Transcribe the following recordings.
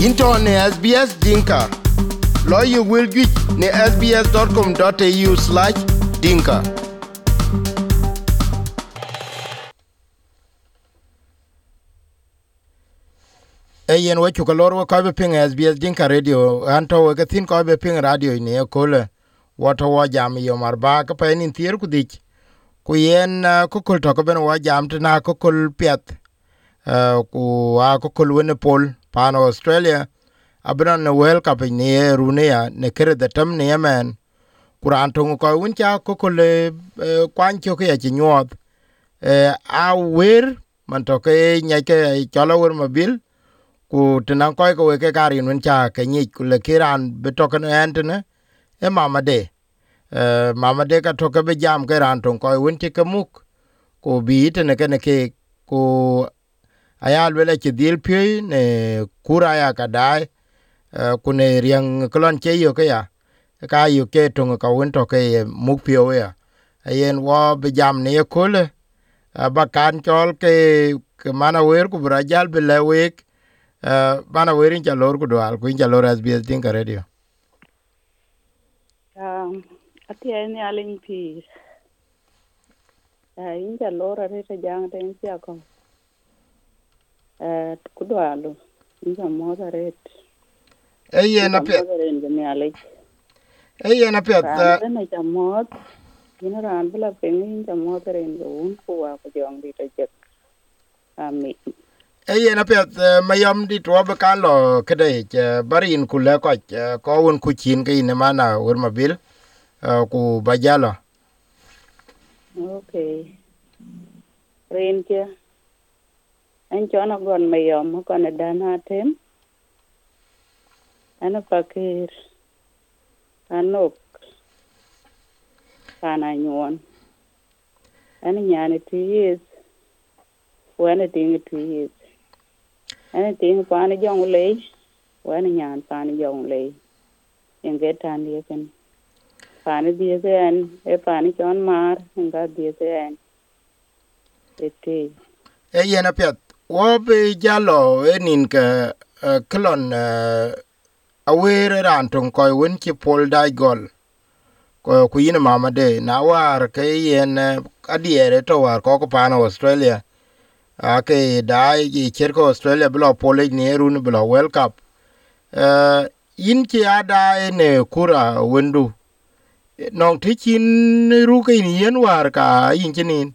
into ne SBS Dinka. Lawyer will get ne sbs.com.au slash dinka. eyen we chuka lor we kobe ping SBS Dinka Radio. Anto we kathin kobe ping radio ni e kole. Wato wa jam yo mar ba ka pe nin tier ku dik ku yen uh, ku kul to ko ben wa jam tna ku kul piet uh, ku a ku kul wene pol pan Australia abran ne wel ka pe ni e ne kere de tam ne yemen kuran to ko won cha ko kul uh, kwan cho ke ti nyot uh, e, a wer man to ke nya ke chola wer mobil ku tenan ko ko ke garin wen cha ke ni ku le kiran be to kan enten e mama de. Eh, mama de ka to ke be jam ke ran ton ko wen ti ke muk ku bi te ne ke ne ke ku ayal wele ti dil pi ne kura ya ka dai eh, ku ne riang klon che yo ke ya ka yu ke to ka wen to ke muk pi o ya yen wo be jam ne ko le ba kan chol ke ke mana wer ku bra jal be le wek Uh, bana werin cha lor kudwal kuin cha lor SBS Dinka Radio. Um, atia ni alin pi. Uh, inja lora rita jang den sia ko. Uh, kudwalo. Inja moda ret. Eye na pet, Moda ren ni alin. eye na pet, Ran den na cha mod. Ina ran bula pengi inja moda ren go un ko wa ko jong di ta jek. Ami. eye na pet mayam di tuwa be kan lo kede barin kule ko ko un ku chin ke ine mana ur mabil uh, ku bajalo. Okay. Ren kia. Anh cho nó gần mày yom còn là đàn hạ thêm. Anh fakir. Anok. Kana nyuan. Anh nyane two years. Wana tingi two years. Anh tingi paani jong lei. Wana nyan paani jong lei. Yang đi dia kan. Paani dia kan. E anh chon mar. Nga anh kan. Ete. Eye na pet, wo be jalo enin ke uh, klon uh, awere ran tong ko un chi pol dai gol. Ko ku yin mama de na war ke yen uh, adiere to war ko ko Australia. ake dai ji cherko Australia bilo pole ni run bilo World Cup. yin in ki ada ne kura wendu. Nong ti chin ru yen war ka yin chinin.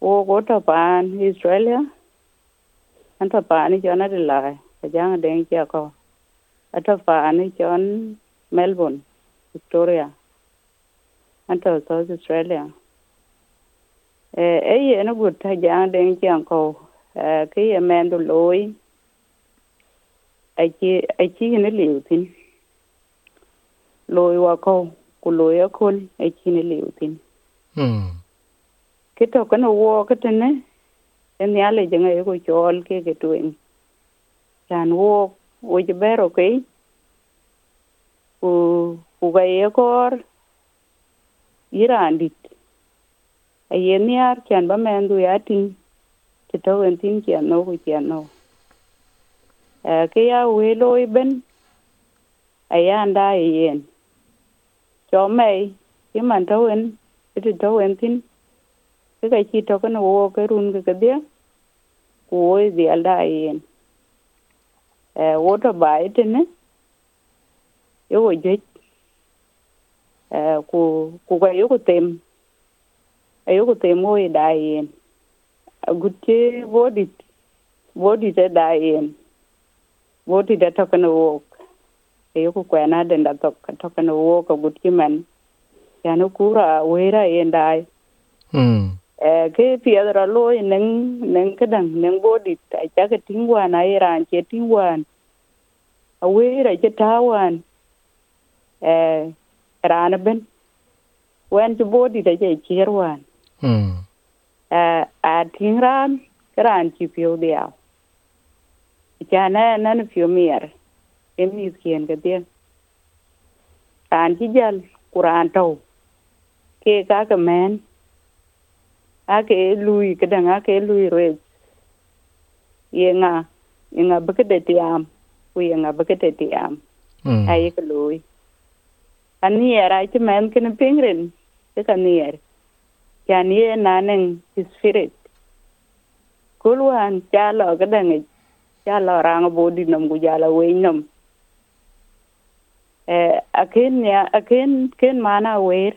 wo go to pan Australia. An to pan jo na de lai. Ta jang deng cha ko. Ata pan jon Melbourne, Victoria. An to South Australia. Eh eh ye no gut ta jang deng cha ko. Eh ke ye men do loy ai chi ai chi ne liu tin. Loy wa ko. Ku loy a kun ai chi ne liu Hmm cái to cái wo cái tên en em nhớ lại chẳng ai chol ke cái chuyện chan wo wo chỉ bé rồi u u cái ekor. Iran dit ai yar nhớ chan ba men du ya tin. Chỉ to en tin chan no, ku chan no. Ke ya we lôi bên ai anda ai yen chomei, iman cái man to en cái to en tin. Cái cái chi to nó wo ke run ke dia wo di alda yen e wo to bai tene yo wo je e ku ku ga yo ku tem ayo ku tem wo da yen agutte body body da da yen di da to kana wo ayo ku kwena den da to to kana wo ka gutti man ya no kura wera yen dai. Hmm. Eh ke piedra lo neng neng kedang neng body ta cha ke tingwan ai ran che tingwan awe ra che tawan eh ran ben wen che body ta che chirwan mm eh a tingran ran chi pio dia cha na na pio mier em mi kien ke dia ran chi jal kuran to ke ka ka men ake lui kedang ake lui re yenga yenga bekede tiam ku yenga bekede tiam. Mm ai ke lui anier ai che men ken pingren ke kanier yan ye naneng spirit. Kulwan chalo kedang chalo rang bodi nom ku jala we nom. Eh akin ya akin ken mana wer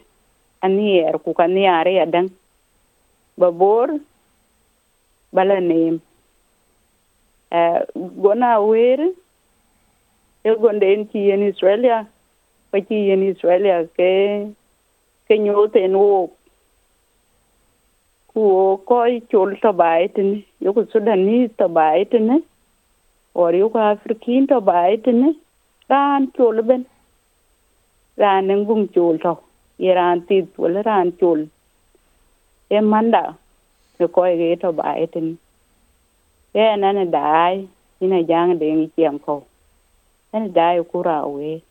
anier ku kaniare adang babor bala nem e, gona wer el gonde en ki en Australia pa ki en Australia ke ke nyote en wo ku ko chol to baitne yo ku Sudanese to baitne or yo ku Afrikin to baitne ran chol ben. Ran en bung chol to yeran tit wala ran chol e manda ne ko ge to baitne ye na ne dai ina jang de ngi chiam ko. Na ne dai ku ra we.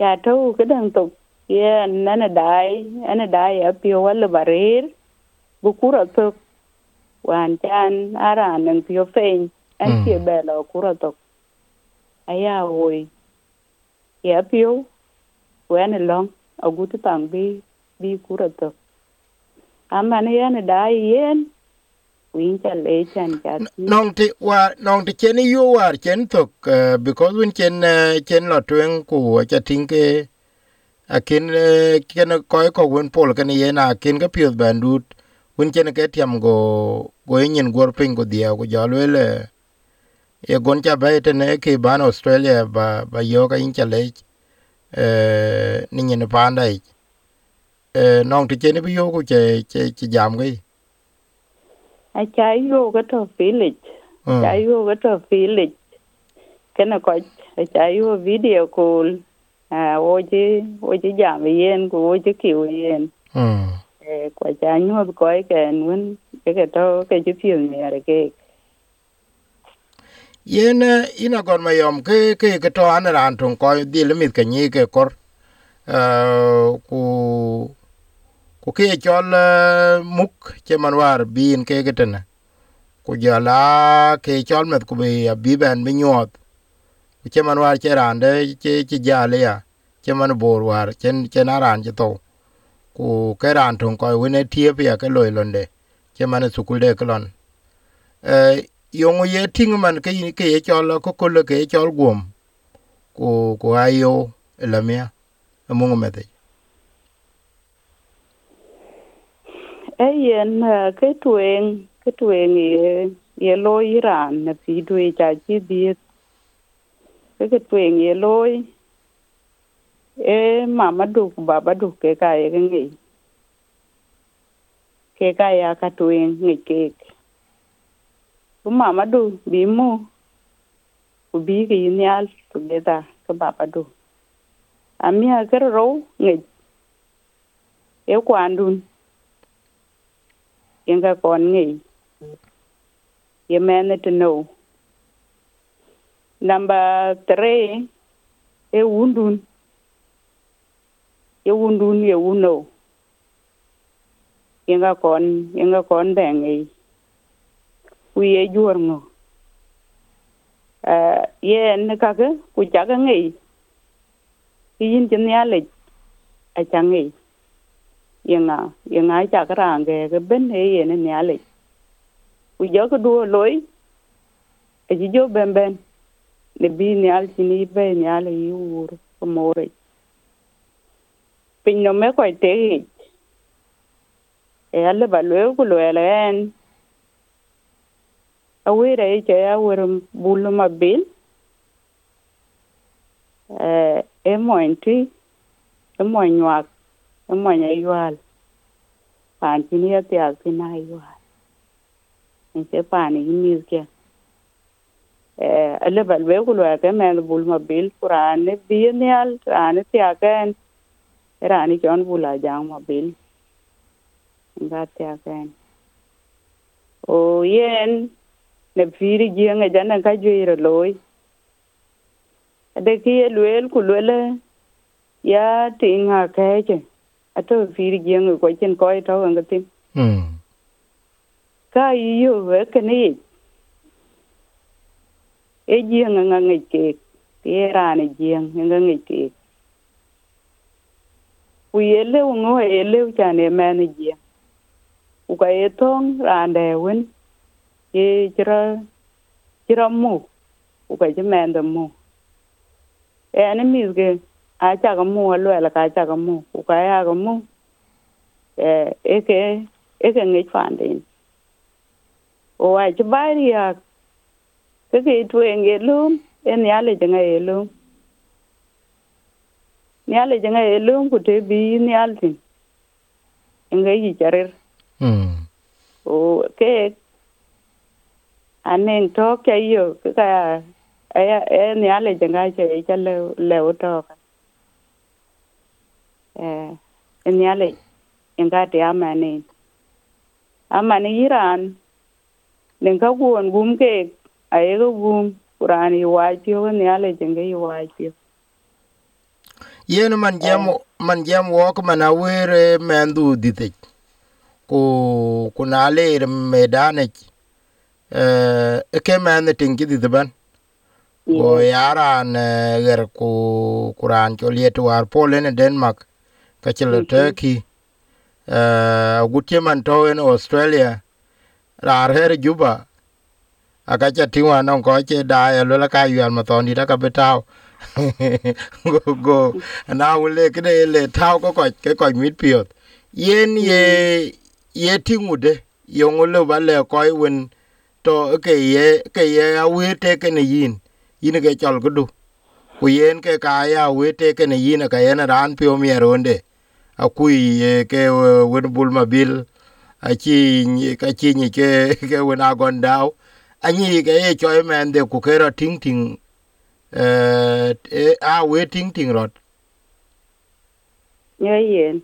Ya to ke dang to ye na ne dai ana dai a pio wala barir bu kura to wan chan ara nang pio fein. An Mm. che bela kura to. Aya woi ya pio wen long agutu tang bi bi kura to amane ya ne dai yen. Win cha le chan cha ti. nong ti war nong ti chen yu war chen tok uh, because when chen uh, chen lo twen ku cha ting ke akin ken ko ko wen pol kan ye na akin ka pio bandut when chen ke tiam go go yin gor pin go dia go ja le. Ye gon cha ba te ne ke ban australia ba ba yo ka in cha le eh ni nyen pa ndai eh nong ti chen bi yo ku che che che jam ge a cha yo ga to village mm cha yo ga to village kana ko a cha yo video call a o ji o ji jam yen ko o ji ki yen mm e ko cha nyu ko ke nun ke ke to ke ji pio ni are ke yen eh, ina gon ma yom ke ke ke to an ran tun ko di le mit ke ni ke kor eh, ku ku ke chol eh, muk che manwar bin ke getena ku jala ke chol met ku be eh, bi ben bi nyot ku che manwar che rande che che jale ya, che man bor war chen chen aran che to ku ke ran tun ko wene tie pia ke loy londe che man e su kul de klon e eh, yong ye ting man ke ke ye chol ko ko ke chol gum ku ku ayo elamia amungu e e mete e yen ke tuen ke tuen ye ye lo iran na pi dwe cha chi di ke ke tuen ye lo e mama du baba du ke ka ye ngi ke ka ya ka tuen ngi ke ku mama du bi mu ku bi ke nyal da ke baba du amia ke ro ngi e kwandun yenga kon ngi. Ye mene to know number 3 e wundun. Ye wundun ye wuno yenga kon yenga kon bengi ku ye uh, ngo eh ye ne kake ku jaga ngi. Yin tin ya le a changi yenga yenga cha karange ke ben he ye ne ya le. Ku jo ko duo loy e ji jo ben ben. Ne bi ne al chini be ne al yi wur ko more pin no me ko te e alle ba lo ko lo ele en. A wira e che ya wur bulu ma bil. Eh e mo enti e mo nyak e mo nya yual pan tin ya ti al tin ai wa en se pan ni mi ke eh alle bal we ku lo ke men bul ma bil quran ne bi ne al ran ti a ken rani jon bula jang ma bil nga te a ken o yen ne firi jieng e jana ka jwiro loy ade ki luel ku ya tinga keche ato piri jieng ko chen ko to nga tin mm ka iyo we kene e jieng nga ngi ke ti rani jieng nga ngi ke. Ku yele ngo yele chane men jieng ku ka etong rande wen ye chira chira mu ku ka de e ani mis ge a cha ga mu. Lo la ka cha ga mu ku ka ya ga mu. E e ke e ke ngi fandin o wa chi bari ya ke ke tu enge lum en ya le janga e lum ni ale janga e lum ku te bi ni altin ngai yi charer mm o ke anen to ke yo ke ka aya e ni ale janga che e cha le le o to eh ni ale inga te amane amane iran nen ka guon gum ke aye go gum kurani wa pio ni ale janga yi wa pio yen man jam man jam wok man awere men du dite. Ku ku na ler medane eh ke men tin ki dite ban. Go yaran eh, ger ku kuran cho liet war polen denmark ka chelo turkey. Eh gutye man to in australia. Rar her juba. Aka cha tiwa non ko che da ya lo ka yal ma ton di da ka betaw go go. Na wule kede le taw ko ko ke ko mit piot yen ye ye tingude yongole ba le ko wen to ke ye ke ye a we te ke ne yin yin ke chol gudu ku yen ke ka ya we te ke ne yin ka yen ran pio mi ronde a kui ye ke eh, wen bul ma bil a chi ka chi ni ke ke wen agon daw anyi ke ye choy men de ku ke ra ting ting eh, eh a we ting ting rot ye yen.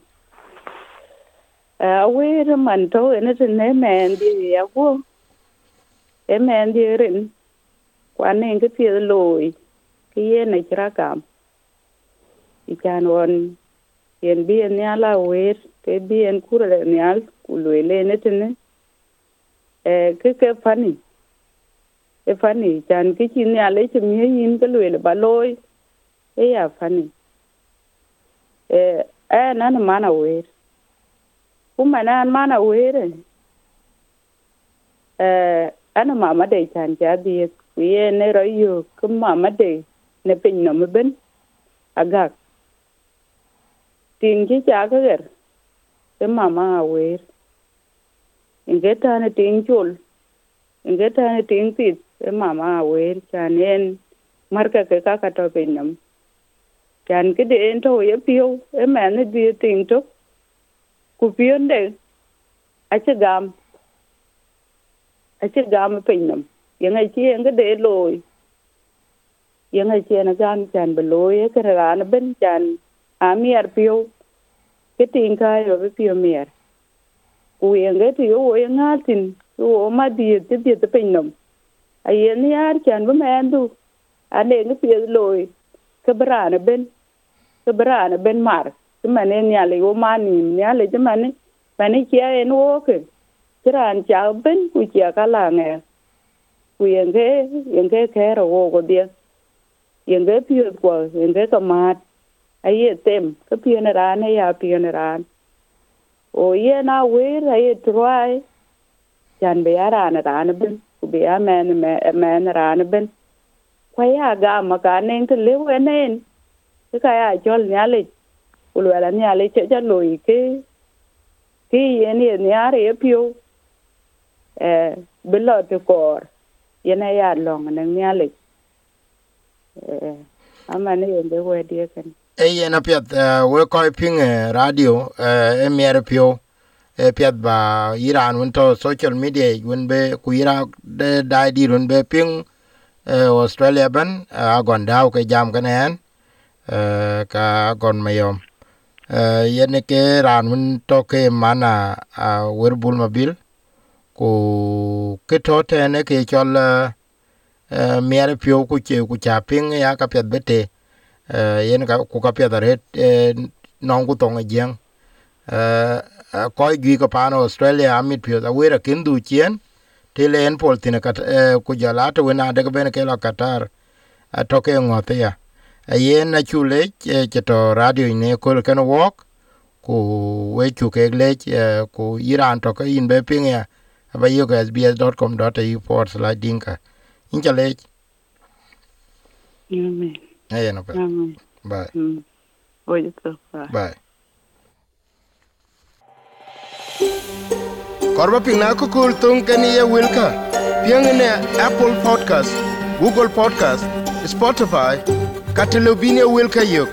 Eh, a we re man to ene te ne men di ya wo. E men di rin. Kwan ne ke ti loy. Ki ye ne kra kam. I kan won yen bi bien niala wer ke bien kure nial kulwele netene e eh, ke ke fani. E fani chan ke chin niale chim ye yin ke lwele baloi e ya fani. E e nan mana wer kuma nan mana wer e eh, ana mama dai chan ja bi ye ne royo kuma mama dai ne pin no mben agak. Tin ji cha ga ger? E mama wer inge ta ne tin chul. Inge ta ne tin ti e mama wer chan en marka ke ka ka to pe nam. Chan ke de en to ye pio e ma ne di tin to. Ku pion de che gam. A che gam pe nam. Yang ai chi yang de loy yang ai chi na gam chan be loy ke ra na ben chan a mier piu. Ke tin ka yo be piu mier. Ku yang ge ti yo yang atin yo ma di ti di te pin nam a ni ar chan be men du. A ne nge pio loy ke bra na ben. Ke bra na ben mar. Ti mane nyale yo mani nyale ti mane mane chia en wo ke. E e, e Kiran cha ben, ku chia kala nge. Ku yenge yenge ke ro wo go dia. Yenge pio ko yenge ka ai aye tem, ka pio e na ran ya pio na ran o ye na we aye try chan be ara na ran ben, ku be a men e men e ran ben. Kwa ya ga ma ka nen cái le we nen ka ya chol nyale ulwala ni ale che cha loi ke ki ye ni ni are ye pio. Eh bilo te kor ye na ya long na ni ale eh mà ne ye de we die kan Eh, eh, eh, e yen apiath we koy ping radio e mier pio e piat ba iran un to social media un be ku ira de dai di won be ping australia ban a gon daw ke jam kan en ka gon mayom uh, yene ke ran un to ke mana a wer bul mabil ku ke to te ne ke chol uh, mier pio ku che ku cha ping ya ka piat bete uh, Eh, yen ka ku ka pet ret eh, non ku tong e jeng eh, ko gi ko pano australia amit pio da wera kin du chien. Ti len pol tin ka uh, ku jala to na de ben ke la qatar. To ke ngote ya. Yen na chu le che to radio ne ko ken wok. Ku we chu ke le ku iran to ka in be ping ya. Ba yo ga sbs.com.au/dinka inchalech Amen. Haya napenda. Ah, Bye. Mm. Ngoja tu. Bye. Korba pina kukul tung kaniya wilka. Piangene Apple Podcast, Google Podcast, Spotify, katilobine wilka yuk.